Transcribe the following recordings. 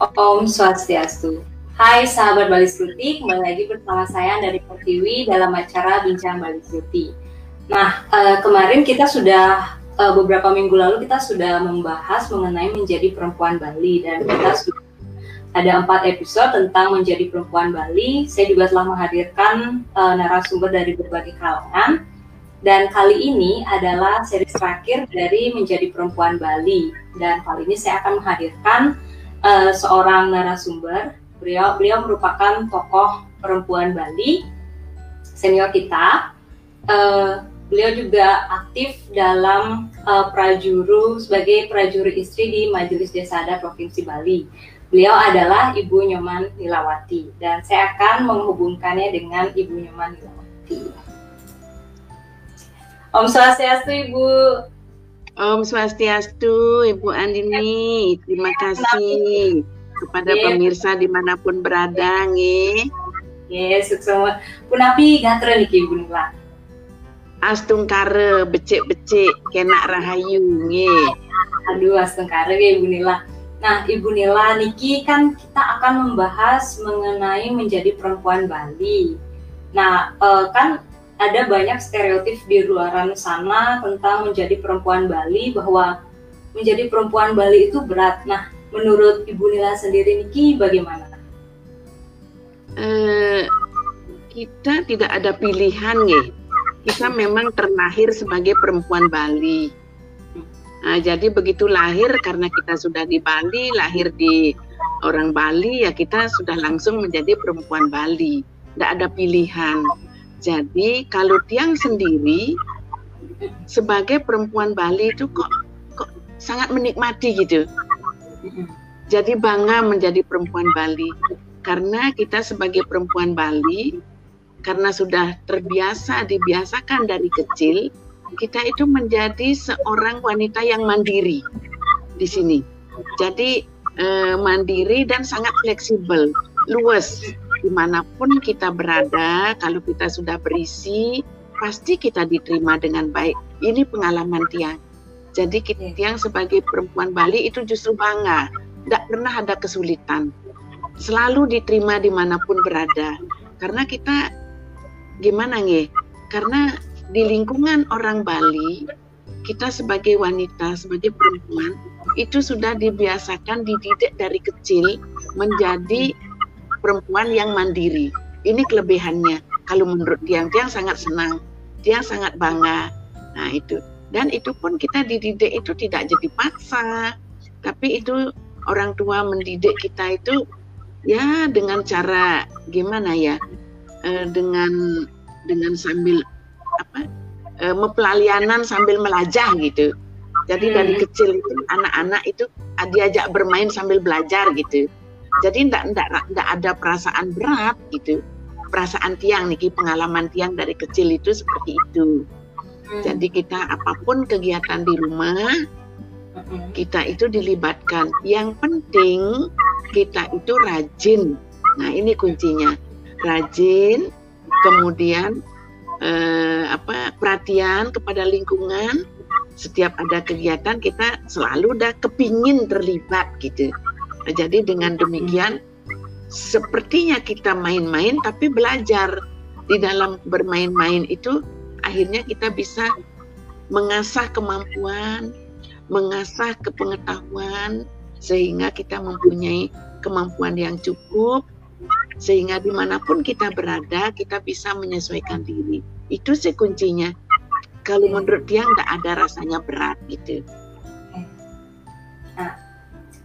Om Swastiastu. Hai sahabat Bali Skruti, kembali lagi bersama saya dari Pertiwi dalam acara Bincang Bali Skruti. Nah, uh, kemarin kita sudah uh, beberapa minggu lalu kita sudah membahas mengenai menjadi perempuan Bali dan kita sudah ada empat episode tentang menjadi perempuan Bali. Saya juga telah menghadirkan uh, narasumber dari berbagai kalangan. Dan kali ini adalah seri terakhir dari menjadi perempuan Bali. Dan kali ini saya akan menghadirkan uh, seorang narasumber. Beliau beliau merupakan tokoh perempuan Bali senior kita. Uh, beliau juga aktif dalam uh, prajuru sebagai prajuri istri di Majelis Desa Adat Provinsi Bali. Beliau adalah Ibu Nyoman Nilawati dan saya akan menghubungkannya dengan Ibu Nyoman Nilawati. Om Swastiastu Ibu. Om Swastiastu, Ibu Andini. Terima kasih kepada yeah. pemirsa di mana pun berada, nge. Yes, semua. Punapi gatra nih Ibu Nila. Astungkare becek-becek kena rahayu, nge. Aduh, astungkare ya Ibu Nila. Nah, Ibu Nila, Niki kan kita akan membahas mengenai menjadi perempuan Bali. Nah, eh, kan ada banyak stereotip di luaran sana tentang menjadi perempuan Bali bahwa menjadi perempuan Bali itu berat. Nah, menurut Ibu Nila sendiri Niki bagaimana? Uh, kita tidak ada pilihan ya. Kita memang terlahir sebagai perempuan Bali. Nah, jadi begitu lahir karena kita sudah di Bali, lahir di orang Bali ya kita sudah langsung menjadi perempuan Bali. Tidak ada pilihan. Jadi kalau Tiang sendiri sebagai perempuan Bali itu kok kok sangat menikmati gitu. Jadi bangga menjadi perempuan Bali karena kita sebagai perempuan Bali karena sudah terbiasa dibiasakan dari kecil kita itu menjadi seorang wanita yang mandiri di sini. Jadi eh, mandiri dan sangat fleksibel, luas di mana pun kita berada, kalau kita sudah berisi, pasti kita diterima dengan baik. Ini pengalaman Tiang. Jadi kita, Tiang sebagai perempuan Bali itu justru bangga, tidak pernah ada kesulitan. Selalu diterima di mana pun berada. Karena kita, gimana nih? Karena di lingkungan orang Bali, kita sebagai wanita, sebagai perempuan, itu sudah dibiasakan dididik dari kecil menjadi perempuan yang mandiri. Ini kelebihannya. Kalau menurut tiang-tiang sangat senang, tiang sangat bangga. Nah itu. Dan itu pun kita dididik itu tidak jadi paksa, tapi itu orang tua mendidik kita itu ya dengan cara gimana ya, e, dengan dengan sambil apa e, mempelalianan sambil melajah gitu. Jadi hmm. dari kecil itu anak-anak itu diajak bermain sambil belajar gitu. Jadi tidak tidak ada perasaan berat gitu. Perasaan tiang nih pengalaman tiang dari kecil itu seperti itu. Hmm. Jadi kita apa pun kegiatan di rumah hmm. kita itu dilibatkan. Yang penting kita itu rajin. Nah ini kuncinya rajin, kemudian eh, apa perhatian kepada lingkungan setiap ada kegiatan kita selalu udah kepingin terlibat gitu jadi dengan demikian sepertinya kita main-main tapi belajar. Di dalam bermain-main itu akhirnya kita bisa mengasah kemampuan mengasah kepengetahuan sehingga kita mempunyai kemampuan yang cukup sehingga di mana pun kita berada kita bisa menyesuaikan diri. Itu sih kuncinya. Kalau menurut dia nggak ada rasanya berat gitu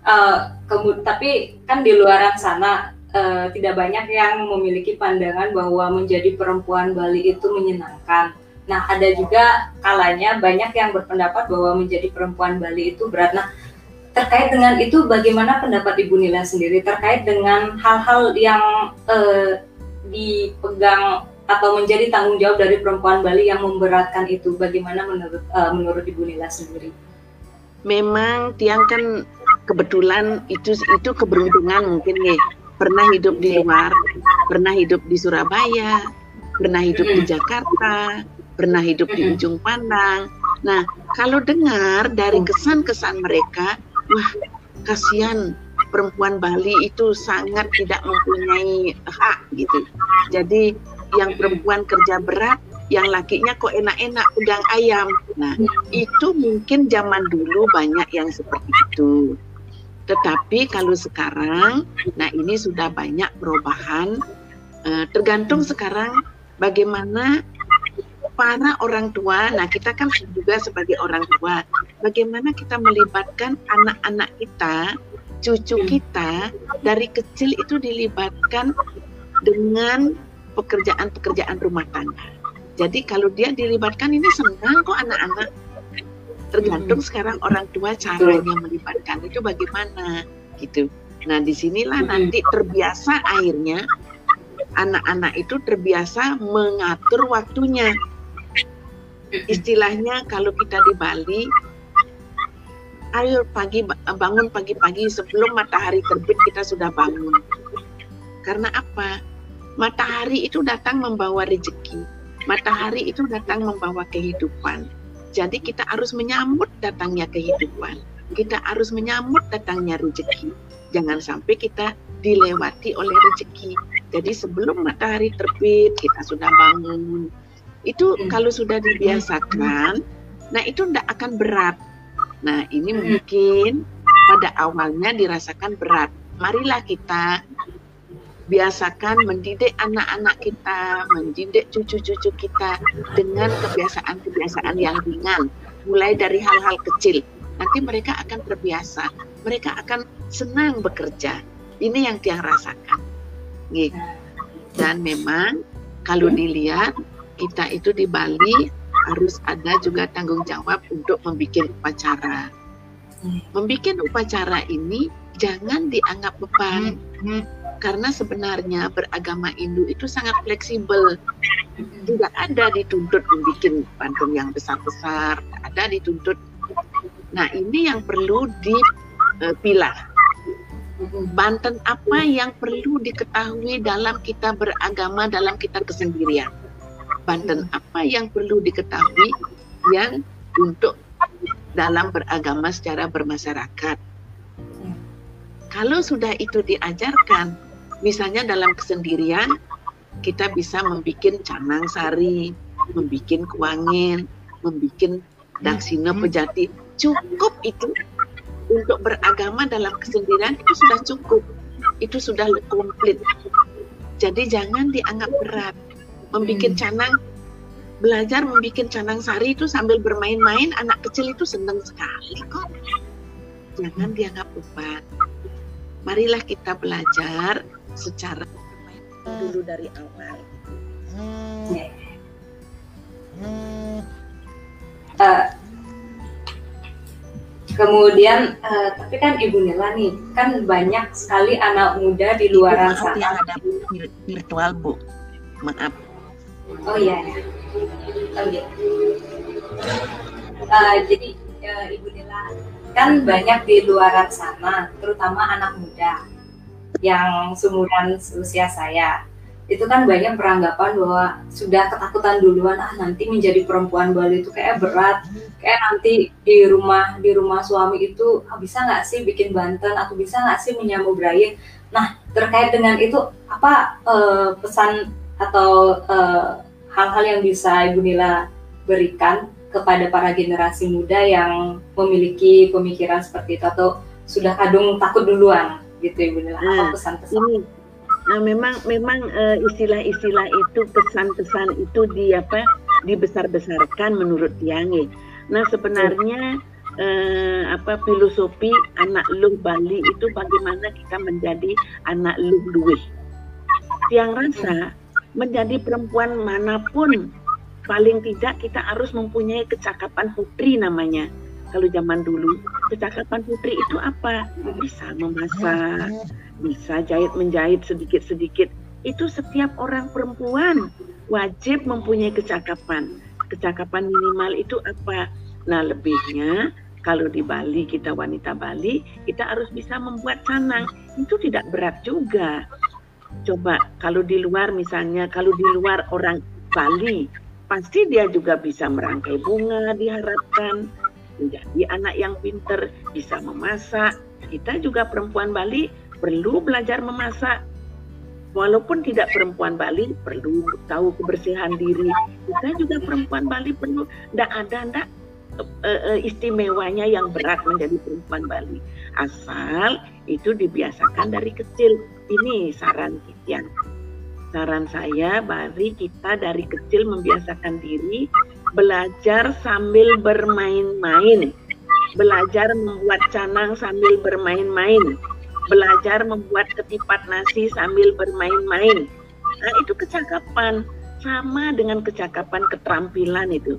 uh, kemud tapi kan di luar sana uh, tidak banyak yang memiliki pandangan bahwa menjadi perempuan Bali itu menyenangkan. Nah ada juga kalanya banyak yang berpendapat bahwa menjadi perempuan Bali itu berat. Nah terkait dengan itu bagaimana pendapat Ibu Nila sendiri? Terkait dengan hal-hal yang uh, dipegang atau menjadi tanggung jawab dari perempuan Bali yang memberatkan itu bagaimana menurut uh, menurut Ibu Nila sendiri? Memang tiang kan kebetulan itu itu keberuntungan mungkin nih pernah hidup di luar, pernah hidup di Surabaya, pernah hidup di Jakarta, pernah hidup di ujung pandang. Nah, kalau dengar dari kesan-kesan mereka, wah kasihan perempuan Bali itu sangat tidak mempunyai hak gitu. Jadi yang perempuan kerja berat, yang lakinya kok enak-enak udang ayam. Nah, itu mungkin zaman dulu banyak yang seperti itu. Tetapi kalau sekarang, nah ini sudah banyak perubahan. Eh, tergantung sekarang bagaimana para orang tua. Nah, kita kan juga sebagai orang tua, bagaimana kita melibatkan anak-anak kita, cucu kita dari kecil itu dilibatkan dengan pekerjaan-pekerjaan rumah tangga. Jadi kalau dia dilibatkan ini senang kok anak-anak tergantung hmm. sekarang orang tua caranya melibatkan itu bagaimana gitu. Nah di sinilah hmm. nanti terbiasa akhirnya anak-anak itu terbiasa mengatur waktunya. Istilahnya kalau kita di Bali, ayo pagi bangun pagi-pagi sebelum matahari terbit kita sudah bangun. Karena apa? Matahari itu datang membawa rezeki. Matahari itu datang membawa kehidupan jadi kita harus menyambut datangnya kehidupan. Kita harus menyambut datangnya rezeki. Jangan sampai kita dilewati oleh rezeki. Jadi sebelum matahari terbit kita sudah bangun. Itu hmm. kalau sudah dibiasakan, nah itu tidak akan berat. Nah ini hmm. mungkin pada awalnya dirasakan berat. Marilah kita biasakan mendidik anak-anak kita, mendidik cucu-cucu kita dengan kebiasaan-kebiasaan yang ringan, mulai dari hal-hal kecil. Nanti mereka akan terbiasa, mereka akan senang bekerja. Ini yang dia rasakan. Gitu. Dan memang kalau dilihat kita itu di Bali harus ada juga tanggung jawab untuk membuat upacara. Membuat upacara ini jangan dianggap beban karena sebenarnya beragama Hindu itu sangat fleksibel. Tidak ada dituntut membuat patung yang besar-besar, ada dituntut. Nah ini yang perlu dipilah. Banten apa yang perlu diketahui dalam kita beragama, dalam kita kesendirian? Banten apa yang perlu diketahui yang untuk dalam beragama secara bermasyarakat? Kalau sudah itu diajarkan, Misalnya dalam kesendirian kita bisa membuat canang sari, membuat kuangin, membuat daksina hmm. pejati. Cukup itu untuk beragama dalam kesendirian itu sudah cukup. Itu sudah komplit. Jadi jangan dianggap berat. Membuat hmm. canang belajar membuat canang sari itu sambil bermain-main anak kecil itu senang sekali kok. Jangan dianggap beban. Marilah kita belajar secara dulu dari awal. Uh, kemudian uh, tapi kan Ibu Nila nih kan banyak sekali anak muda di luar sana. yang ada virtual Bu. Maaf. Oh iya. Oh iya. Uh, jadi uh, Ibu Nila kan banyak di luar sana terutama anak muda yang seumuran usia saya. Itu kan banyak peranggapan bahwa sudah ketakutan duluan ah nanti menjadi perempuan Bali itu kayak berat. Kayak nanti di rumah di rumah suami itu ah, bisa nggak sih bikin banten atau bisa nggak sih menyambut berayun nah terkait dengan itu apa uh, pesan atau eh, hal-hal yang bisa Ibu Nila berikan kepada para generasi muda yang memiliki pemikiran seperti itu atau sudah kadung takut duluan gitu Nila nah, apa pesan-pesan? Ini nah memang memang uh, istilah-istilah itu pesan-pesan itu di apa dibesar-besarkan menurut Tiange nah sebenarnya uh, apa filosofi anak luh Bali itu bagaimana kita menjadi anak luh luwih Tiang rasa menjadi perempuan mana pun paling tidak kita harus mempunyai kecakapan putri namanya kalau zaman dulu kecakapan putri itu apa? Bisa memasak bisa jahit menjahit sedikit sedikit itu setiap orang perempuan wajib mempunyai kecakapan. Kecakapan minimal itu apa? Nah lebihnya kalau di Bali kita wanita Bali kita harus bisa membuat canang. Itu tidak berat juga. Coba kalau di luar misalnya kalau di luar orang Bali pasti dia juga bisa merangkai bunga diharapkan menjadi anak yang pinter, bisa memasak, kita juga perempuan Bali perlu belajar memasak. Walaupun tidak perempuan Bali perlu tahu kebersihan diri. Kita juga perempuan Bali perlu tidak ada ndak uh, istimewanya yang berat menjadi perempuan Bali. Asal itu dibiasakan dari kecil. Ini saran Kitian. Saran saya, mari kita dari kecil membiasakan diri belajar sambil bermain-main belajar membuat canang sambil bermain-main, belajar membuat ketipat nasi sambil bermain-main. Nah, itu kecakapan sama dengan kecakapan keterampilan itu.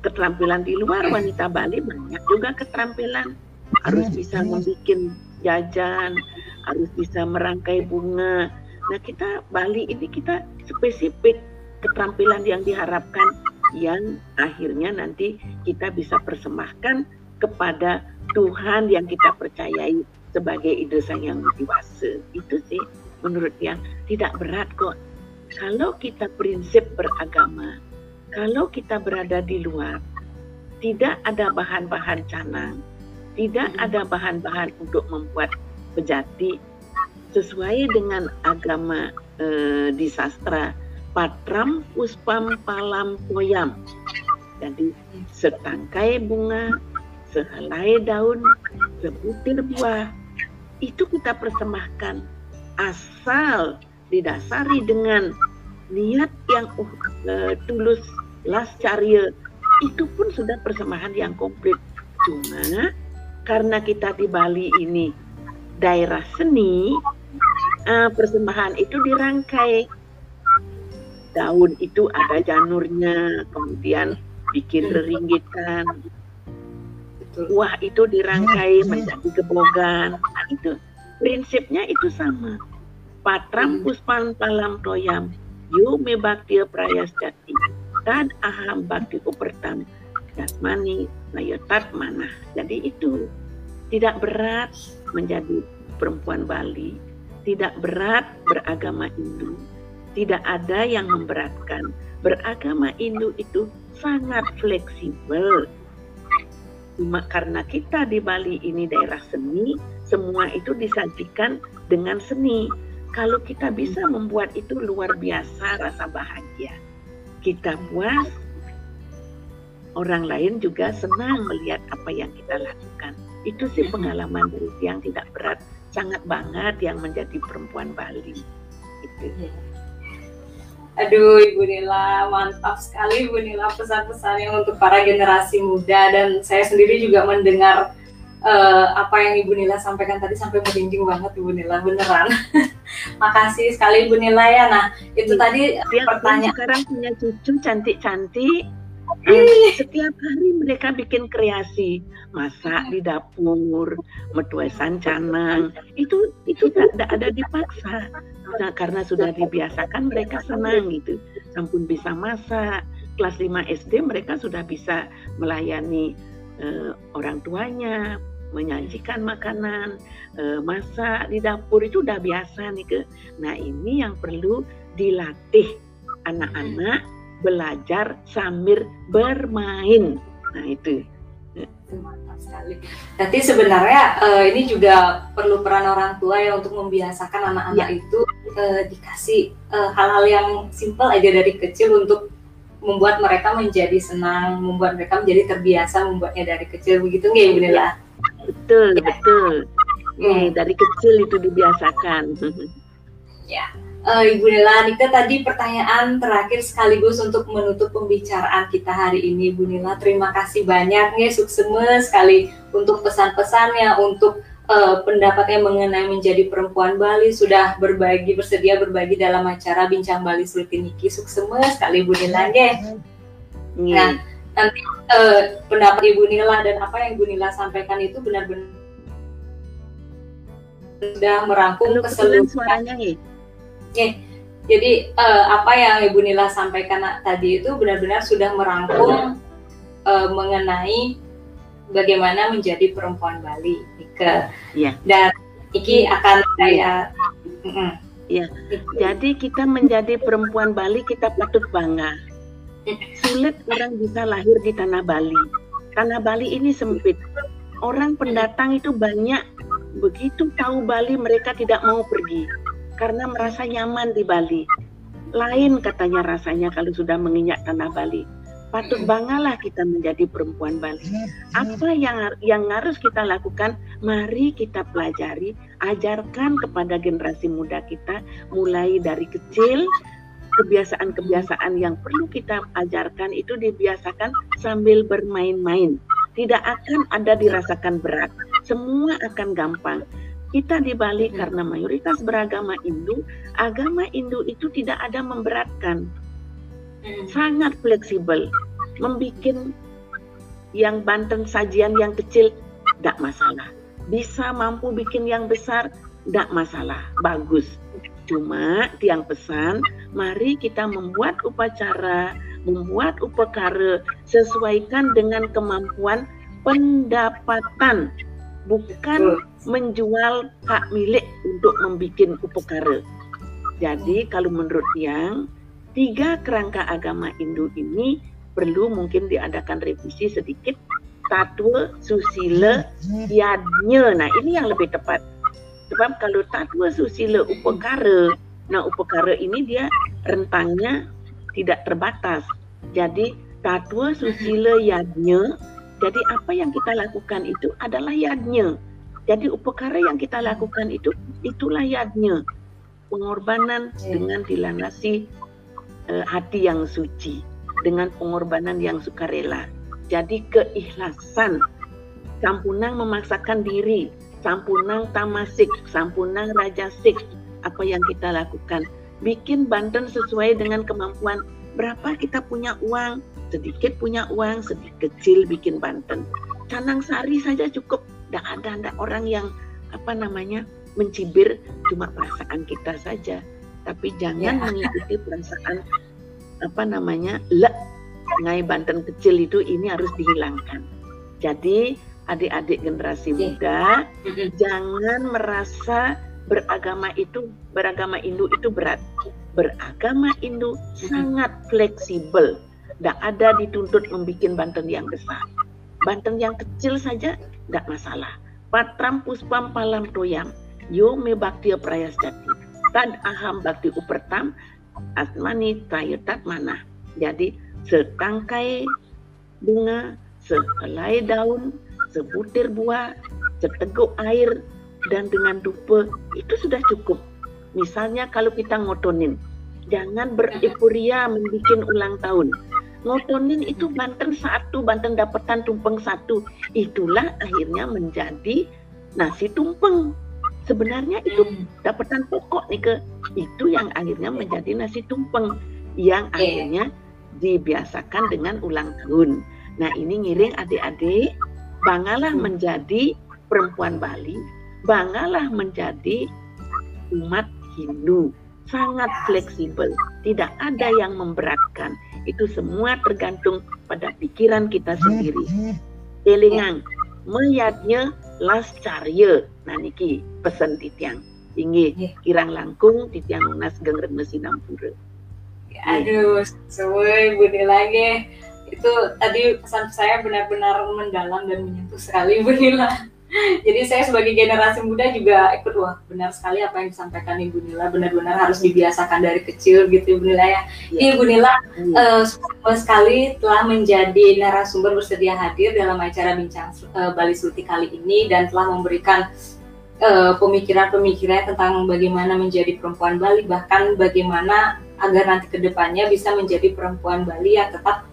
Keterampilan di luar wanita Bali banyak juga keterampilan. Harus bisa membuat jajan, harus bisa merangkai bunga. Nah, kita Bali ini kita spesifik keterampilan yang diharapkan yang akhirnya nanti kita bisa persembahkan kepada Tuhan yang kita percayai sebagai idosan yang dewasa. Itu sih menurut yang tidak berat kok. Kalau kita prinsip beragama, kalau kita berada di luar, tidak ada bahan-bahan canang, tidak ada bahan-bahan untuk membuat bejati sesuai dengan agama eh, di sastra patram puspam palam poyam. Jadi setangkai bunga sehelai daun, sebutir buah, itu kita persembahkan asal didasari dengan niat yang uh, tulus las caria itu pun sudah persembahan yang komplit. Cuma karena kita di Bali ini daerah seni uh, persembahan itu dirangkai daun itu ada janurnya kemudian bikin ringgitan Wah itu dirangkai menjadi gebogan. Nah, itu prinsipnya itu sama. Patram puspan palam toyam. Yu me bakti prayas jati. Tad aham bakti upertam. Jasmani nayotat mana. Jadi itu tidak berat menjadi perempuan Bali. Tidak berat beragama Hindu. Tidak ada yang memberatkan. Beragama Hindu itu sangat fleksibel Cuma karena kita di Bali ini daerah seni, semua itu disajikan dengan seni. Kalau kita bisa membuat itu luar biasa rasa bahagia. Kita puas, orang lain juga senang melihat apa yang kita lakukan. Itu sih pengalaman yang tidak berat, sangat banget yang menjadi perempuan Bali. Itu. Aduh, Ibu Nila, mantap sekali Ibu Nila pesan-pesannya untuk para generasi muda dan saya sendiri juga mendengar uh, apa yang Ibu Nila sampaikan tadi sampai merinding banget Ibu Nila, beneran. Makasih sekali Ibu Nila ya. Nah, itu tadi Dia pertanyaan. Sekarang punya cucu cantik-cantik. Eh, setiap hari mereka bikin kreasi, masak di dapur, metuasan canang. Itu itu tidak ada dipaksa. Nah, karena sudah dibiasakan mereka senang gitu. Sampun bisa masak. Kelas 5 SD mereka sudah bisa melayani uh, orang tuanya menyajikan makanan uh, masak di dapur. Itu udah biasa nih ke nah ini yang perlu dilatih anak-anak belajar sambil bermain nah itu mantap sekali. Jadi sebenarnya uh, ini juga perlu peran orang tua ya untuk membiasakan anak-anak ya. itu uh, dikasih hal eh, hal-hal yang simpel aja dari kecil untuk membuat mereka menjadi senang, membuat mereka menjadi terbiasa membuatnya dari kecil begitu nggak Ibu Nila? Betul, ya. betul. Hmm. dari kecil itu dibiasakan. ya uh, Ibu Nila, Nika tadi pertanyaan terakhir sekaligus untuk menutup pembicaraan kita hari ini, Ibu Nila. Terima kasih banyak nih, sukses sekali untuk pesan-pesannya, untuk uh, pendapatnya mengenai menjadi perempuan Bali sudah berbagi bersedia berbagi dalam acara Bincang Bali Sultiniki. Sukses sekali Ibu Nila, ya. Nah, nanti uh, pendapat Ibu Nila dan apa yang Ibu Nila sampaikan itu benar-benar sudah merangkum keseluruhan suaranya nih Oke, jadi uh, apa yang Ibu Nila sampaikan tadi itu benar-benar sudah merangkum uh, mengenai bagaimana menjadi perempuan Bali, Ike. Ya. Dan Iki akan saya. Uh, ya. Jadi kita menjadi perempuan Bali kita patut bangga. Sulit orang bisa lahir di tanah Bali. Tanah Bali ini sempit. Orang pendatang itu banyak begitu tahu Bali mereka tidak mau pergi karena merasa nyaman di Bali. Lain katanya rasanya kalau sudah menginjak tanah Bali. Patut banggalah kita menjadi perempuan Bali. Apa yang yang harus kita lakukan? Mari kita pelajari, ajarkan kepada generasi muda kita mulai dari kecil kebiasaan-kebiasaan yang perlu kita ajarkan itu dibiasakan sambil bermain-main. Tidak akan ada dirasakan berat. Semua akan gampang. Kita di Bali karena mayoritas beragama Hindu, agama Hindu itu tidak ada memberatkan. Sangat fleksibel. Membuat yang Banten sajian yang kecil tidak masalah. Bisa mampu bikin yang besar tidak masalah. Bagus. Cuma tiang pesan mari kita membuat upacara membuat upakara sesuaikan dengan kemampuan pendapatan bukan menjual hak milik untuk membuat upakara. Jadi kalau menurut tiang tiga kerangka agama Hindu ini perlu mungkin diadakan revisi sedikit. Tatwa susila yadnya nah ini yang lebih tepat. Sebab kalau tatwa susila upakara nah upakara ini dia rentangnya tidak terbatas. Jadi tatwa susila yadnya jadi apa yang kita lakukan itu adalah yadnya jadi upakara yang kita lakukan itu itulah yadnya pengorbanan dengan dilanasi uh, hati yang suci dengan pengorbanan yang sukarela. Jadi keikhlasan. Sampunang memaksakan diri, sampunang tamasik, sampunang rajasik. Apa yang kita lakukan? Bikin Banten sesuai dengan kemampuan. Berapa kita punya uang? Sedikit punya uang, sedikit kecil bikin Banten. Canang sari saja cukup. Tidak ada, ada orang yang apa namanya mencibir cuma perasaan kita saja tapi jangan ya. mengikuti perasaan apa namanya le ngai Banten kecil itu ini harus dihilangkan. Jadi adik-adik generasi ya. muda jangan merasa beragama itu beragama Hindu itu berat. Beragama Hindu sangat fleksibel. Tidak ada dituntut membuat Banten yang besar. Banten yang kecil saja tidak masalah. Patram puspam palam toyang. Yo me bakti prayas jati tad aham bakti upertam asmani tayutat mana. Jadi setangkai bunga, sehelai daun, sebutir buah, seteguk air, dan dengan dupa itu sudah cukup. Misalnya kalau kita ngotonin, jangan berepuria membuat ulang tahun. Ngotonin itu Banten satu, Banten dapatan tumpeng satu. Itulah akhirnya menjadi nasi tumpeng sebenarnya itu hmm. dapatan pokok nih ke itu yang akhirnya menjadi nasi tumpeng yang akhirnya dibiasakan dengan ulang tahun. Nah ini ngiring adik-adik, banggalah hmm. menjadi perempuan Bali, banggalah menjadi umat Hindu, sangat fleksibel, tidak ada yang memberatkan. Itu semua tergantung pada pikiran kita sendiri. Telingang, meyatnya las carya nah niki pesan titiang. Tinggi yeah. kirang langkung titiang nas gengret mesin ampura. Aduh sesuai budi lagi. Itu tadi pesan saya benar-benar mendalam dan menyentuh sekali Bu Nila jadi saya sebagai generasi muda juga ikut wah benar sekali apa yang disampaikan Ibu Nila benar-benar harus dibiasakan dari kecil gitu Ibu Nila ya. ya. Ibu Nila ya. uh, sekali telah menjadi narasumber bersedia hadir dalam acara bincang uh, Bali Suti kali ini dan telah memberikan uh, pemikiran-pemikiran tentang bagaimana menjadi perempuan Bali bahkan bagaimana agar nanti ke depannya bisa menjadi perempuan Bali yang tetap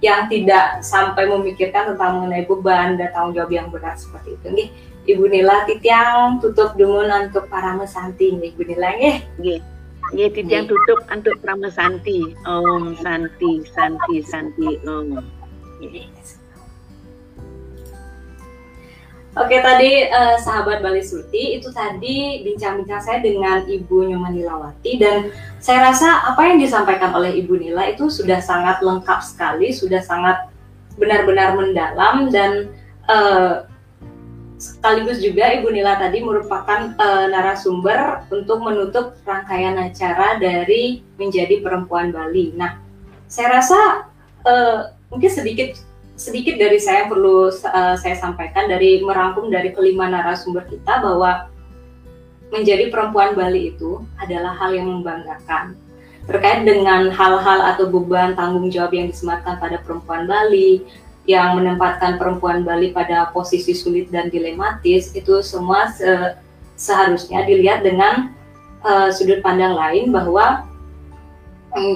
yang tidak sampai memikirkan tentang mengenai beban dan tanggung jawab yang berat seperti itu. Nih Ibu Nila titiang tutup dumun untuk para mesanti. Nih Ibu Nila nggih nggih nggih titiang tutup untuk para mesanti. Om Santi Santi Santi Om Oke tadi uh, sahabat Bali Surti itu tadi bincang-bincang saya dengan Ibu Nyoman Nilawati dan saya rasa apa yang disampaikan oleh Ibu Nila itu sudah sangat lengkap sekali, sudah sangat benar-benar mendalam dan uh, sekaligus juga Ibu Nila tadi merupakan uh, narasumber untuk menutup rangkaian acara dari menjadi perempuan Bali. Nah, saya rasa uh, mungkin sedikit sedikit dari saya perlu uh, saya sampaikan dari merangkum dari kelima narasumber kita bahwa menjadi perempuan Bali itu adalah hal yang membanggakan. Terkait dengan hal-hal atau beban tanggung jawab yang disematkan pada perempuan Bali, yang menempatkan perempuan Bali pada posisi sulit dan dilematis, itu semua se seharusnya dilihat dengan uh, sudut pandang lain bahwa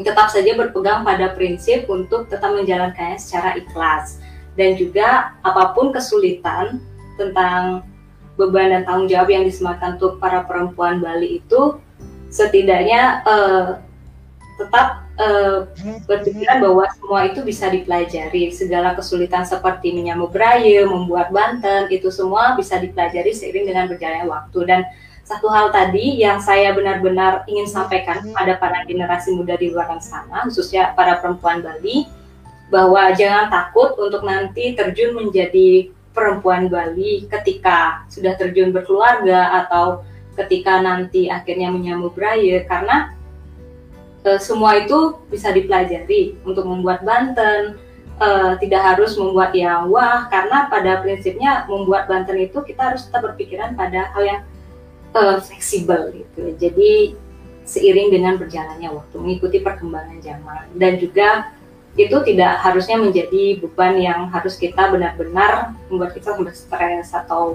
tetap saja berpegang pada prinsip untuk tetap menjalankannya secara ikhlas. Dan juga apa pun kesulitan tentang beban dan tanggung jawab yang disematkan untuk para perempuan Bali itu setidaknya uh, tetap uh, berpikiran bahwa semua itu bisa dipelajari. Segala kesulitan seperti menyambut raya, membuat banten itu semua bisa dipelajari seiring dengan berjalannya waktu. Dan satu hal tadi yang saya benar-benar ingin sampaikan pada para generasi muda di luar sana khususnya para perempuan Bali bahwa jangan takut untuk nanti terjun menjadi perempuan Bali ketika sudah terjun berkeluarga atau ketika nanti akhirnya menyambut raya karena e, semua itu bisa dipelajari untuk membuat banten e, tidak harus membuat yang wah karena pada prinsipnya membuat banten itu kita harus tetap berpikiran pada hal yang e, fleksibel gitu jadi seiring dengan berjalannya waktu mengikuti perkembangan zaman dan juga itu tidak harusnya menjadi beban yang harus kita benar-benar membuat kita stres atau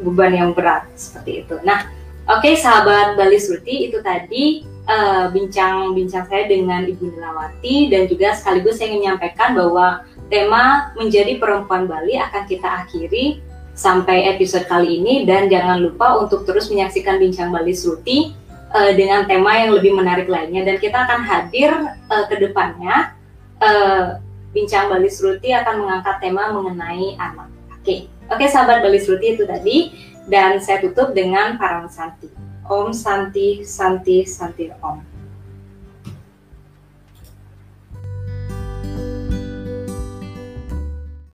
beban yang berat seperti itu. Nah, oke okay, sahabat Bali Surti itu tadi eh, bincang-bincang uh, saya dengan Ibu Nilawati dan juga sekaligus saya ingin menyampaikan bahwa tema menjadi perempuan Bali akan kita akhiri sampai episode kali ini dan jangan lupa untuk terus menyaksikan bincang Bali Surti uh, dengan tema yang lebih menarik lainnya dan kita akan hadir uh, ke depannya uh, bincang Bali Sruti akan mengangkat tema mengenai anak. Oke, oke sahabat Bali Sruti itu tadi dan saya tutup dengan Parang Santi. Om Santi Santi Santi Om.